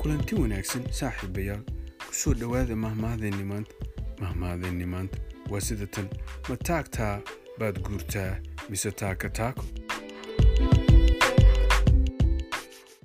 kulanti wanaagsan saaxiibayaal ku soo dhowaada mahmahadeenni maanta mahmahadeenni maanta waa sida tan. Ma taagtaa baad guurtaa mise taaka taako?